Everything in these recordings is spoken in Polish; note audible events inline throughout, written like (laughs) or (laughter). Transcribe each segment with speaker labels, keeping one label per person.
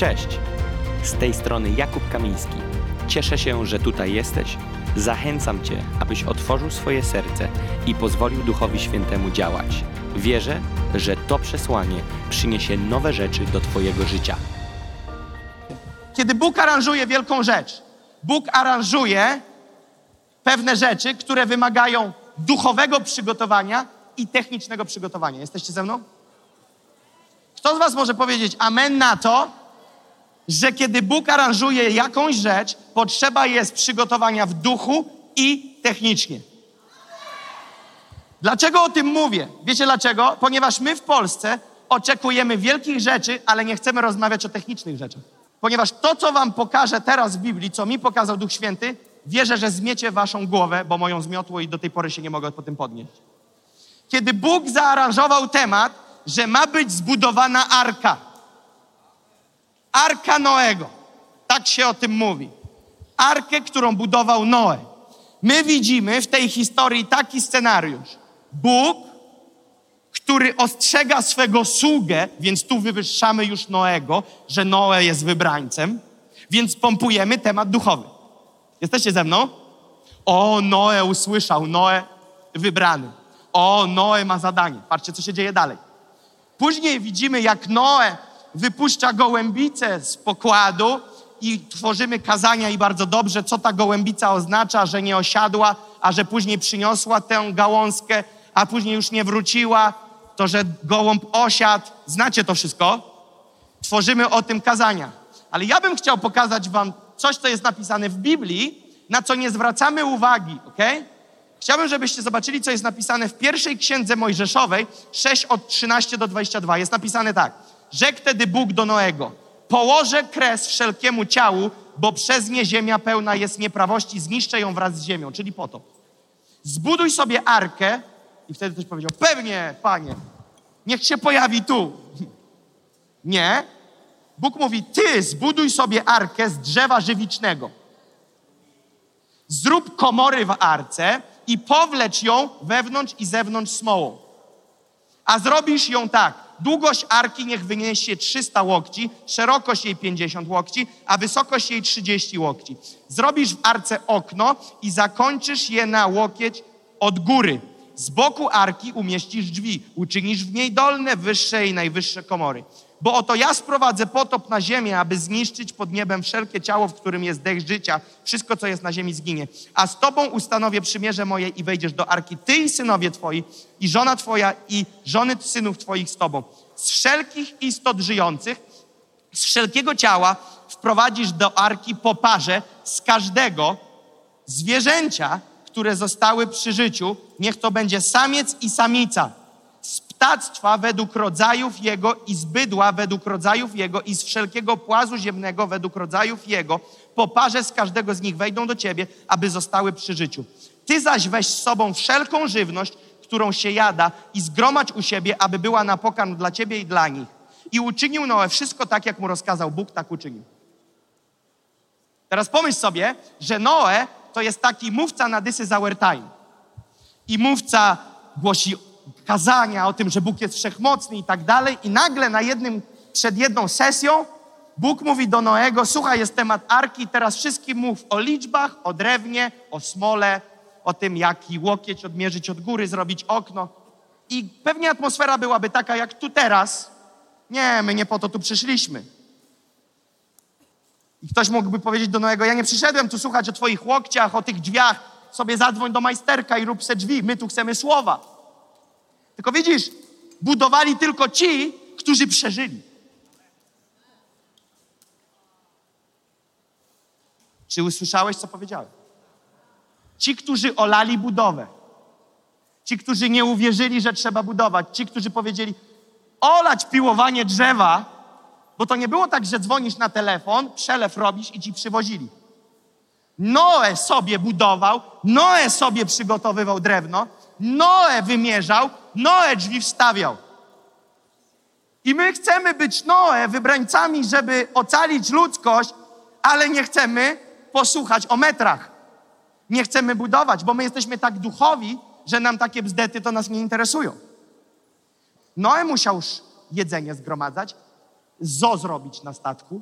Speaker 1: Cześć! Z tej strony Jakub Kamiński. Cieszę się, że tutaj jesteś. Zachęcam Cię, abyś otworzył swoje serce i pozwolił Duchowi Świętemu działać. Wierzę, że to przesłanie przyniesie nowe rzeczy do Twojego życia.
Speaker 2: Kiedy Bóg aranżuje wielką rzecz, Bóg aranżuje pewne rzeczy, które wymagają duchowego przygotowania i technicznego przygotowania. Jesteście ze mną? Kto z Was może powiedzieć amen na to, że kiedy Bóg aranżuje jakąś rzecz, potrzeba jest przygotowania w duchu i technicznie? Dlaczego o tym mówię? Wiecie dlaczego? Ponieważ my w Polsce oczekujemy wielkich rzeczy, ale nie chcemy rozmawiać o technicznych rzeczach. Ponieważ to, co wam pokażę teraz w Biblii, co mi pokazał Duch Święty, wierzę, że zmiecie waszą głowę, bo moją zmiotło i do tej pory się nie mogę po tym podnieść. Kiedy Bóg zaaranżował temat, że ma być zbudowana arka. Arka Noego. Tak się o tym mówi. Arkę, którą budował Noe. My widzimy w tej historii taki scenariusz. Bóg, który ostrzega swego sługę, więc tu wywyższamy już Noego, że Noe jest wybrańcem, więc pompujemy temat duchowy. Jesteście ze mną? O, Noe usłyszał, Noe wybrany. O, Noe ma zadanie. Patrzcie, co się dzieje dalej. Później widzimy, jak Noe wypuszcza gołębicę z pokładu i tworzymy kazania i bardzo dobrze, co ta gołębica oznacza, że nie osiadła, a że później przyniosła tę gałązkę, a później już nie wróciła, to że gołąb osiadł. Znacie to wszystko? Tworzymy o tym kazania. Ale ja bym chciał pokazać wam coś, co jest napisane w Biblii, na co nie zwracamy uwagi, ok? Chciałbym, żebyście zobaczyli, co jest napisane w pierwszej księdze Mojżeszowej, 6 od 13 do 22. Jest napisane tak. Rzekł wtedy Bóg do Noego, położę kres wszelkiemu ciału, bo przez nie ziemia pełna jest nieprawości, zniszczę ją wraz z ziemią, czyli potop. Zbuduj sobie arkę i wtedy ktoś powiedział, pewnie, panie, niech się pojawi tu. (laughs) Nie. Bóg mówi, ty zbuduj sobie arkę z drzewa żywicznego. Zrób komory w arce i powlecz ją wewnątrz i zewnątrz smołą. A zrobisz ją tak. Długość arki niech wyniesie 300 łokci, szerokość jej 50 łokci, a wysokość jej 30 łokci. Zrobisz w arce okno i zakończysz je na łokieć od góry. Z boku arki umieścisz drzwi. Uczynisz w niej dolne, wyższe i najwyższe komory. Bo oto ja sprowadzę potop na ziemię, aby zniszczyć pod niebem wszelkie ciało, w którym jest dech życia. Wszystko, co jest na ziemi, zginie. A z tobą ustanowię przymierze moje i wejdziesz do arki, ty i synowie twoi, i żona twoja, i żony synów twoich z tobą. Z wszelkich istot żyjących, z wszelkiego ciała wprowadzisz do arki po parze z każdego zwierzęcia, które zostały przy życiu. Niech to będzie samiec i samica z ptactwa według rodzajów jego i z bydła według rodzajów jego i z wszelkiego płazu ziemnego według rodzajów jego, po parze z każdego z nich wejdą do ciebie, aby zostały przy życiu. Ty zaś weź z sobą wszelką żywność, którą się jada i zgromadź u siebie, aby była na pokarm dla ciebie i dla nich. I uczynił Noe wszystko tak, jak mu rozkazał Bóg, tak uczynił. Teraz pomyśl sobie, że Noe to jest taki mówca na our time. I mówca głosi kazania o tym, że Bóg jest wszechmocny i tak dalej. I nagle na jednym, przed jedną sesją Bóg mówi do Noego, słuchaj, jest temat arki, teraz wszystkim mów o liczbach, o drewnie, o smole, o tym, jaki łokieć odmierzyć od góry, zrobić okno. I pewnie atmosfera byłaby taka, jak tu teraz. Nie, my nie po to tu przyszliśmy. I ktoś mógłby powiedzieć do Noego, ja nie przyszedłem tu słuchać o twoich łokciach, o tych drzwiach, sobie zadzwoń do majsterka i rób se drzwi, my tu chcemy słowa. Tylko widzisz, budowali tylko ci, którzy przeżyli. Czy usłyszałeś, co powiedziałem? Ci, którzy olali budowę. Ci, którzy nie uwierzyli, że trzeba budować. Ci, którzy powiedzieli, olać piłowanie drzewa, bo to nie było tak, że dzwonisz na telefon, przelew robisz i ci przywozili. Noe sobie budował, Noe sobie przygotowywał drewno, Noe wymierzał, Noe drzwi wstawiał. I my chcemy być Noe, wybrańcami, żeby ocalić ludzkość, ale nie chcemy posłuchać o metrach. Nie chcemy budować, bo my jesteśmy tak duchowi, że nam takie bzdety to nas nie interesują. Noe musiał jedzenie zgromadzać, zo zrobić na statku.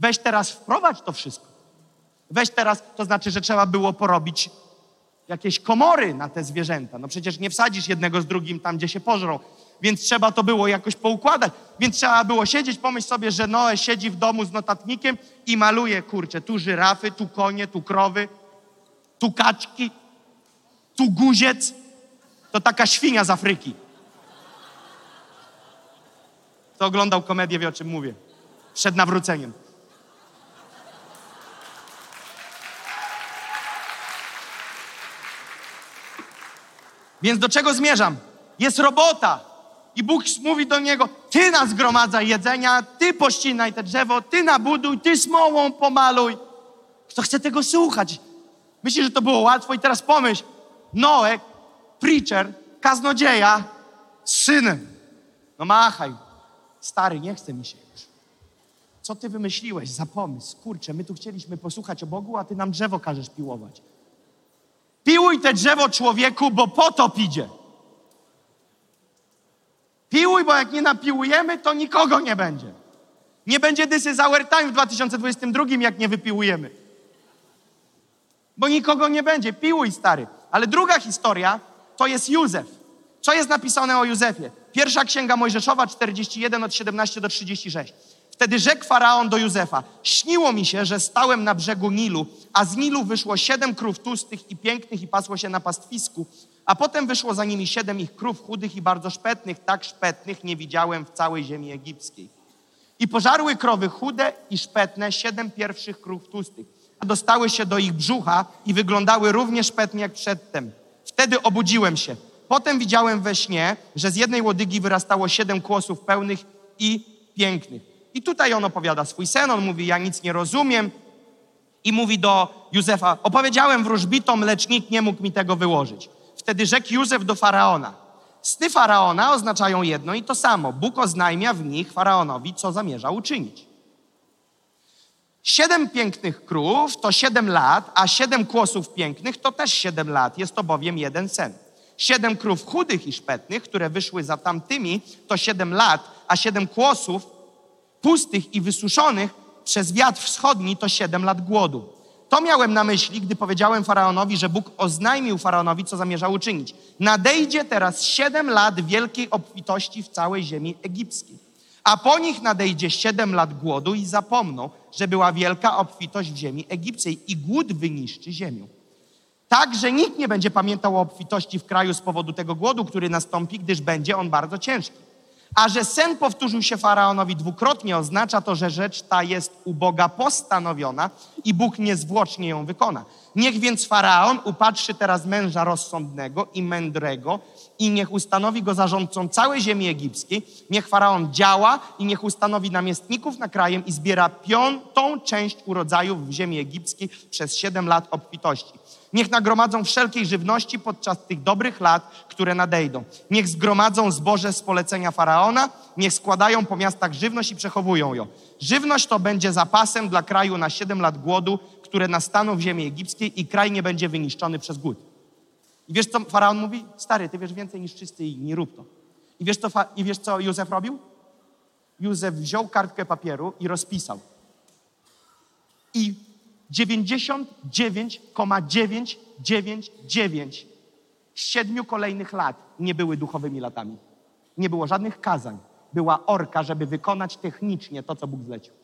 Speaker 2: Weź teraz wprowadź to wszystko. Weź teraz, to znaczy, że trzeba było porobić jakieś komory na te zwierzęta. No przecież nie wsadzisz jednego z drugim tam, gdzie się pożrą. Więc trzeba to było jakoś poukładać. Więc trzeba było siedzieć, pomyśl sobie, że Noe siedzi w domu z notatnikiem i maluje, kurczę, tu żyrafy, tu konie, tu krowy, tu kaczki, tu guziec. To taka świnia z Afryki. Kto oglądał komedię, wie o czym mówię. Przed nawróceniem. Więc do czego zmierzam? Jest robota. I Bóg mówi do niego, ty nazgromadzaj jedzenia, ty pościnaj te drzewo, ty nabuduj, ty smołą pomaluj. Kto chce tego słuchać? Myślisz, że to było łatwo i teraz pomyśl. Noe, preacher, kaznodzieja, z synem. No machaj. Stary, nie chce mi się już. Co ty wymyśliłeś za pomysł? Kurczę, my tu chcieliśmy posłuchać o Bogu, a ty nam drzewo każesz piłować. Piłuj te drzewo człowieku, bo potop idzie. Piłuj, bo jak nie napiłujemy, to nikogo nie będzie. Nie będzie This is our time w 2022, jak nie wypiłujemy. Bo nikogo nie będzie. Piłuj, stary. Ale druga historia to jest Józef. Co jest napisane o Józefie? Pierwsza księga Mojżeszowa 41 od 17 do 36. Wtedy rzekł faraon do Józefa: Śniło mi się, że stałem na brzegu Nilu, a z Nilu wyszło siedem krów tłustych i pięknych i pasło się na pastwisku, a potem wyszło za nimi siedem ich krów chudych i bardzo szpetnych, tak szpetnych nie widziałem w całej ziemi egipskiej. I pożarły krowy chude i szpetne siedem pierwszych krów tłustych, a dostały się do ich brzucha i wyglądały równie szpetnie jak przedtem. Wtedy obudziłem się. Potem widziałem we śnie, że z jednej łodygi wyrastało siedem kłosów pełnych i pięknych. I tutaj on opowiada swój sen, on mówi, ja nic nie rozumiem. I mówi do Józefa, opowiedziałem wróżbitom, lecz nikt nie mógł mi tego wyłożyć. Wtedy rzekł Józef do Faraona. Sny Faraona oznaczają jedno i to samo. Bóg oznajmia w nich Faraonowi, co zamierza uczynić. Siedem pięknych krów to siedem lat, a siedem kłosów pięknych to też siedem lat. Jest to bowiem jeden sen. Siedem krów chudych i szpetnych, które wyszły za tamtymi, to siedem lat, a siedem kłosów pustych i wysuszonych przez wiatr wschodni to siedem lat głodu. To miałem na myśli, gdy powiedziałem faraonowi, że Bóg oznajmił faraonowi, co zamierza uczynić. Nadejdzie teraz siedem lat wielkiej obfitości w całej ziemi egipskiej. A po nich nadejdzie siedem lat głodu i zapomną, że była wielka obfitość w ziemi egipskiej i głód wyniszczy ziemię. Tak, że nikt nie będzie pamiętał o obfitości w kraju z powodu tego głodu, który nastąpi, gdyż będzie on bardzo ciężki. A że sen powtórzył się faraonowi dwukrotnie, oznacza to, że rzecz ta jest u Boga postanowiona i Bóg niezwłocznie ją wykona. Niech więc faraon upatrzy teraz męża rozsądnego i mędrego i niech ustanowi go zarządcą całej ziemi egipskiej. Niech faraon działa i niech ustanowi namiestników na krajem i zbiera piątą część urodzajów w ziemi egipskiej przez siedem lat obfitości. Niech nagromadzą wszelkiej żywności podczas tych dobrych lat, które nadejdą. Niech zgromadzą zboże z polecenia faraona, niech składają po miastach żywność i przechowują ją. Żywność to będzie zapasem dla kraju na siedem lat głodu, które nastaną w ziemi egipskiej i kraj nie będzie wyniszczony przez głód. I wiesz, co faraon mówi? Stary, ty wiesz więcej niż wszyscy i nie rób to. I wiesz, co, I wiesz, co Józef robił? Józef wziął kartkę papieru i rozpisał. I 99,999 z siedmiu kolejnych lat nie były duchowymi latami. Nie było żadnych kazań. Była orka, żeby wykonać technicznie to, co Bóg zlecił.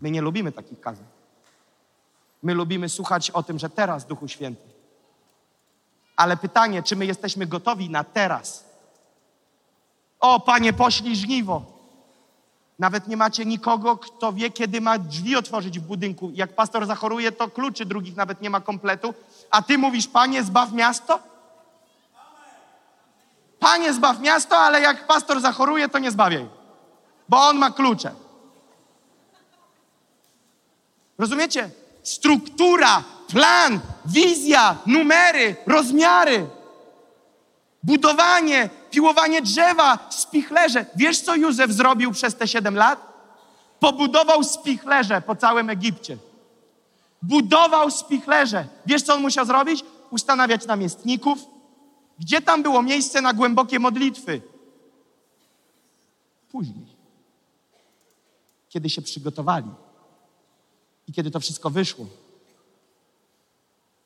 Speaker 2: My nie lubimy takich kazań. My lubimy słuchać o tym, że teraz Duchu Święty. Ale pytanie, czy my jesteśmy gotowi na teraz? O, Panie, poślij żniwo. Nawet nie macie nikogo, kto wie, kiedy ma drzwi otworzyć w budynku. Jak pastor zachoruje, to kluczy drugich nawet nie ma kompletu. A ty mówisz, panie, zbaw miasto? Panie, zbaw miasto, ale jak pastor zachoruje, to nie zbawiaj. Bo on ma klucze. Rozumiecie? Struktura, plan, wizja, numery, rozmiary. Budowanie, piłowanie drzewa, spichlerze. Wiesz, co Józef zrobił przez te siedem lat? Pobudował spichlerze po całym Egipcie. Budował spichlerze. Wiesz, co on musiał zrobić? Ustanawiać namiestników, Gdzie tam było miejsce na głębokie modlitwy? Później. Kiedy się przygotowali i kiedy to wszystko wyszło.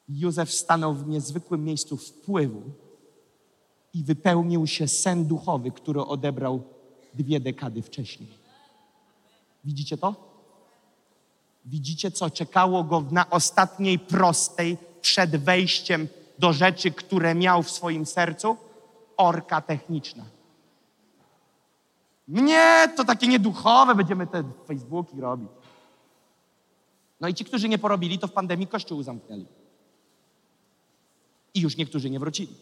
Speaker 2: Józef stanął w niezwykłym miejscu wpływu i wypełnił się sen duchowy, który odebrał dwie dekady wcześniej. Widzicie to? Widzicie, co czekało go na ostatniej prostej przed wejściem do rzeczy, które miał w swoim sercu? Orka techniczna. Mnie to takie nieduchowe, będziemy te Facebooki robić. No i ci, którzy nie porobili, to w pandemii kościół zamknęli. I już niektórzy nie wrócili.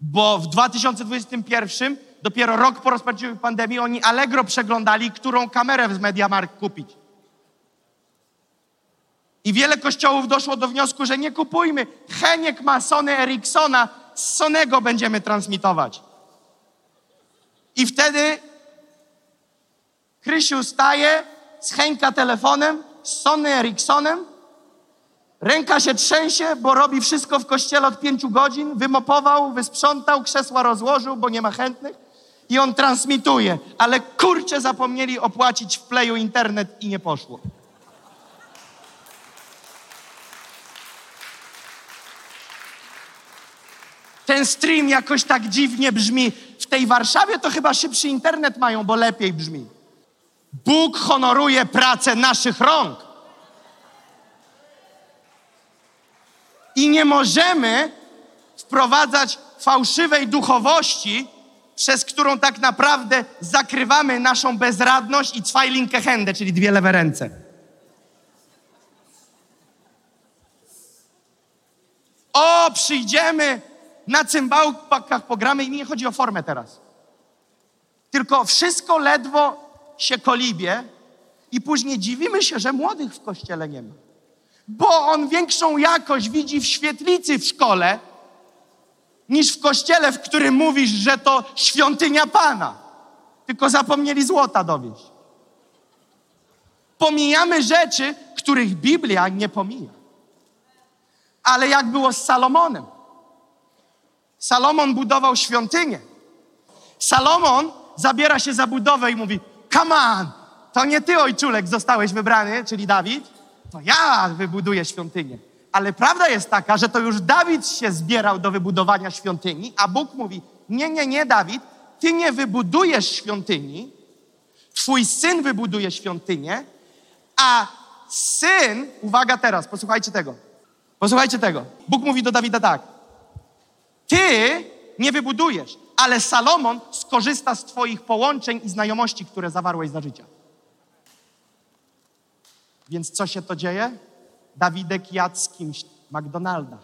Speaker 2: Bo w 2021, dopiero rok po rozpoczęciu pandemii, oni Allegro przeglądali, którą kamerę z Mediamarkt kupić. I wiele kościołów doszło do wniosku, że nie kupujmy. Heniek ma Sony Ericssona, z Sonego będziemy transmitować. I wtedy Krysiu staje z Henka telefonem, z Sony Ericssonem, ręka się trzęsie, bo robi wszystko w kościele od pięciu godzin, wymopował, wysprzątał, krzesła rozłożył, bo nie ma chętnych i on transmituje. Ale kurczę zapomnieli opłacić w playu internet i nie poszło. Ten stream jakoś tak dziwnie brzmi. W tej Warszawie to chyba szybszy internet mają, bo lepiej brzmi. Bóg honoruje pracę naszych rąk. I nie możemy wprowadzać fałszywej duchowości, przez którą tak naprawdę zakrywamy naszą bezradność i zwei linke Hände, czyli dwie lewe ręce. O, przyjdziemy na cymbałkach pogramy i nie chodzi o formę teraz. Tylko wszystko ledwo się kolibie i później dziwimy się, że młodych w kościele nie ma. Bo on większą jakość widzi w świetlicy w szkole niż w kościele, w którym mówisz, że to świątynia Pana. Tylko zapomnieli złota dowieść. Pomijamy rzeczy, których Biblia nie pomija. Ale jak było z Salomonem? Salomon budował świątynię. Salomon zabiera się za budowę i mówi: Come on, to nie ty, ojczulek, zostałeś wybrany, czyli Dawid, to ja wybuduję świątynię. Ale prawda jest taka, że to już Dawid się zbierał do wybudowania świątyni, a Bóg mówi: Nie, nie, nie, Dawid, ty nie wybudujesz świątyni, twój syn wybuduje świątynię, a syn, uwaga teraz, posłuchajcie tego. Posłuchajcie tego. Bóg mówi do Dawida tak: ty nie wybudujesz, ale Salomon skorzysta z Twoich połączeń i znajomości, które zawarłeś za życia. Więc co się to dzieje? Dawidek jadł z kimś McDonalda,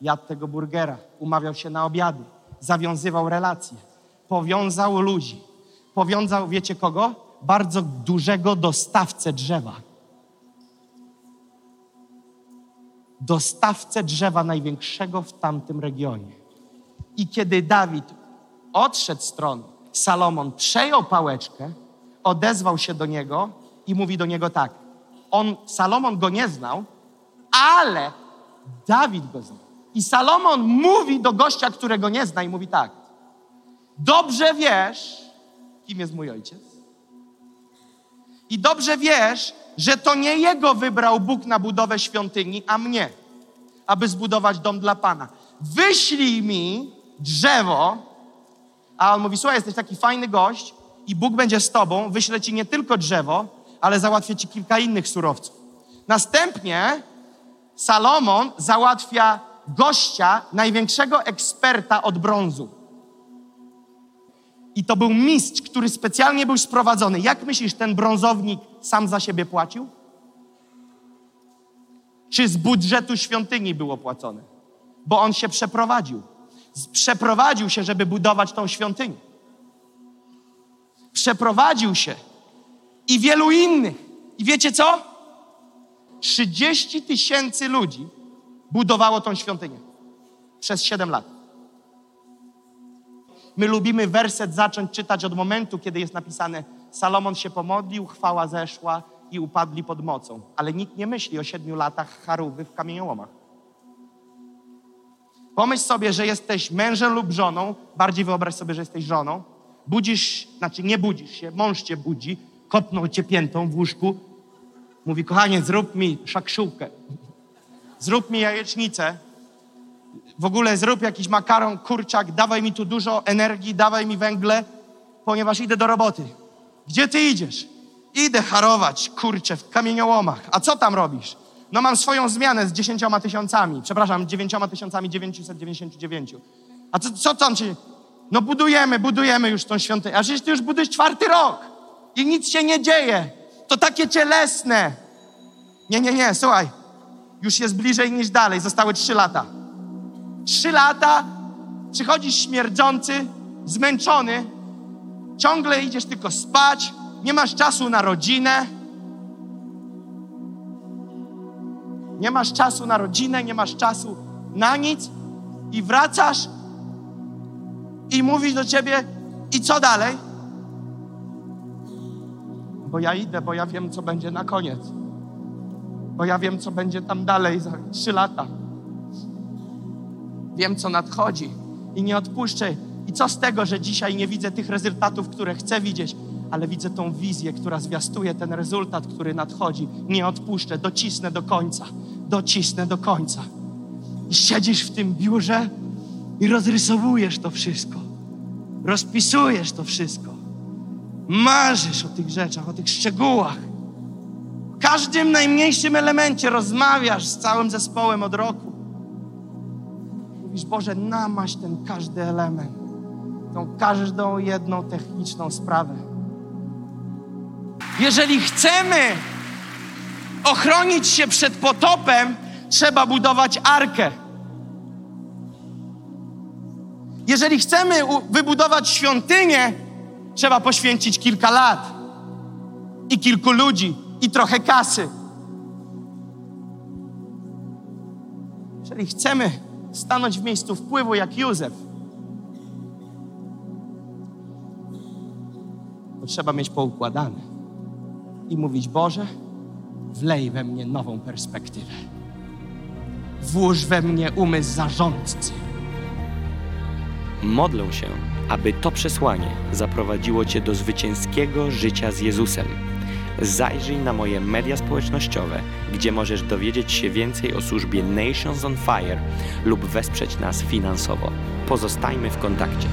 Speaker 2: jadł tego burgera, umawiał się na obiady, zawiązywał relacje, powiązał ludzi. Powiązał, wiecie kogo? Bardzo dużego dostawcę drzewa. Dostawcę drzewa największego w tamtym regionie. I kiedy Dawid odszedł z tronu, Salomon przejął pałeczkę, odezwał się do niego i mówi do niego tak. On, Salomon go nie znał, ale Dawid go znał. I Salomon mówi do gościa, którego nie zna i mówi tak. Dobrze wiesz, kim jest mój ojciec. I dobrze wiesz, że to nie jego wybrał Bóg na budowę świątyni, a mnie, aby zbudować dom dla Pana. Wyślij mi drzewo, a on mówi, słuchaj, jesteś taki fajny gość i Bóg będzie z tobą, wyślę ci nie tylko drzewo, ale załatwię ci kilka innych surowców. Następnie Salomon załatwia gościa, największego eksperta od brązu. I to był mistrz, który specjalnie był sprowadzony. Jak myślisz, ten brązownik sam za siebie płacił? Czy z budżetu świątyni było płacone? Bo on się przeprowadził przeprowadził się, żeby budować tą świątynię. Przeprowadził się i wielu innych. I wiecie co? 30 tysięcy ludzi budowało tą świątynię przez 7 lat. My lubimy werset zacząć czytać od momentu, kiedy jest napisane Salomon się pomodlił, chwała zeszła i upadli pod mocą. Ale nikt nie myśli o siedmiu latach charówy w kamieniołomach. Pomyśl sobie, że jesteś mężem lub żoną, bardziej wyobraź sobie, że jesteś żoną. Budzisz, znaczy nie budzisz się, mąż cię budzi, kopnął cię piętą w łóżku. Mówi, kochanie, zrób mi szakszułkę. Zrób mi jajecznicę. W ogóle zrób jakiś makaron, kurczak, dawaj mi tu dużo energii, dawaj mi węgle, ponieważ idę do roboty. Gdzie ty idziesz? Idę harować, kurczę, w kamieniołomach. A co tam robisz? No mam swoją zmianę z dziesięcioma tysiącami, przepraszam, dziewięcioma tysiącami dziewięćset dziewięćdziesięciu dziewięciu. A co, co tam się... No budujemy, budujemy już tą świątynię. A przecież ty już budujesz czwarty rok i nic się nie dzieje. To takie cielesne. Nie, nie, nie, słuchaj. Już jest bliżej niż dalej. Zostały trzy lata. Trzy lata, przychodzisz śmierdzący, zmęczony, ciągle idziesz tylko spać, nie masz czasu na rodzinę. Nie masz czasu na rodzinę, nie masz czasu na nic i wracasz i mówi do ciebie i co dalej? Bo ja idę, bo ja wiem, co będzie na koniec. Bo ja wiem, co będzie tam dalej za trzy lata. Wiem, co nadchodzi i nie odpuszczę. I co z tego, że dzisiaj nie widzę tych rezultatów, które chcę widzieć, ale widzę tą wizję, która zwiastuje ten rezultat, który nadchodzi. Nie odpuszczę, docisnę do końca. Docisnę do końca. I siedzisz w tym biurze i rozrysowujesz to wszystko. Rozpisujesz to wszystko. Marzysz o tych rzeczach, o tych szczegółach. W każdym najmniejszym elemencie rozmawiasz z całym zespołem od roku. Mówisz, Boże, namaś ten każdy element, tą każdą jedną techniczną sprawę. Jeżeli chcemy ochronić się przed potopem, trzeba budować arkę. Jeżeli chcemy wybudować świątynię, trzeba poświęcić kilka lat i kilku ludzi i trochę kasy. Jeżeli chcemy stanąć w miejscu wpływu jak Józef, to trzeba mieć poukładane i mówić: Boże, wlej we mnie nową perspektywę. Włóż we mnie umysł zarządcy.
Speaker 1: Modlę się, aby to przesłanie zaprowadziło Cię do zwycięskiego życia z Jezusem. Zajrzyj na moje media społecznościowe, gdzie możesz dowiedzieć się więcej o służbie Nations on Fire lub wesprzeć nas finansowo. Pozostajmy w kontakcie.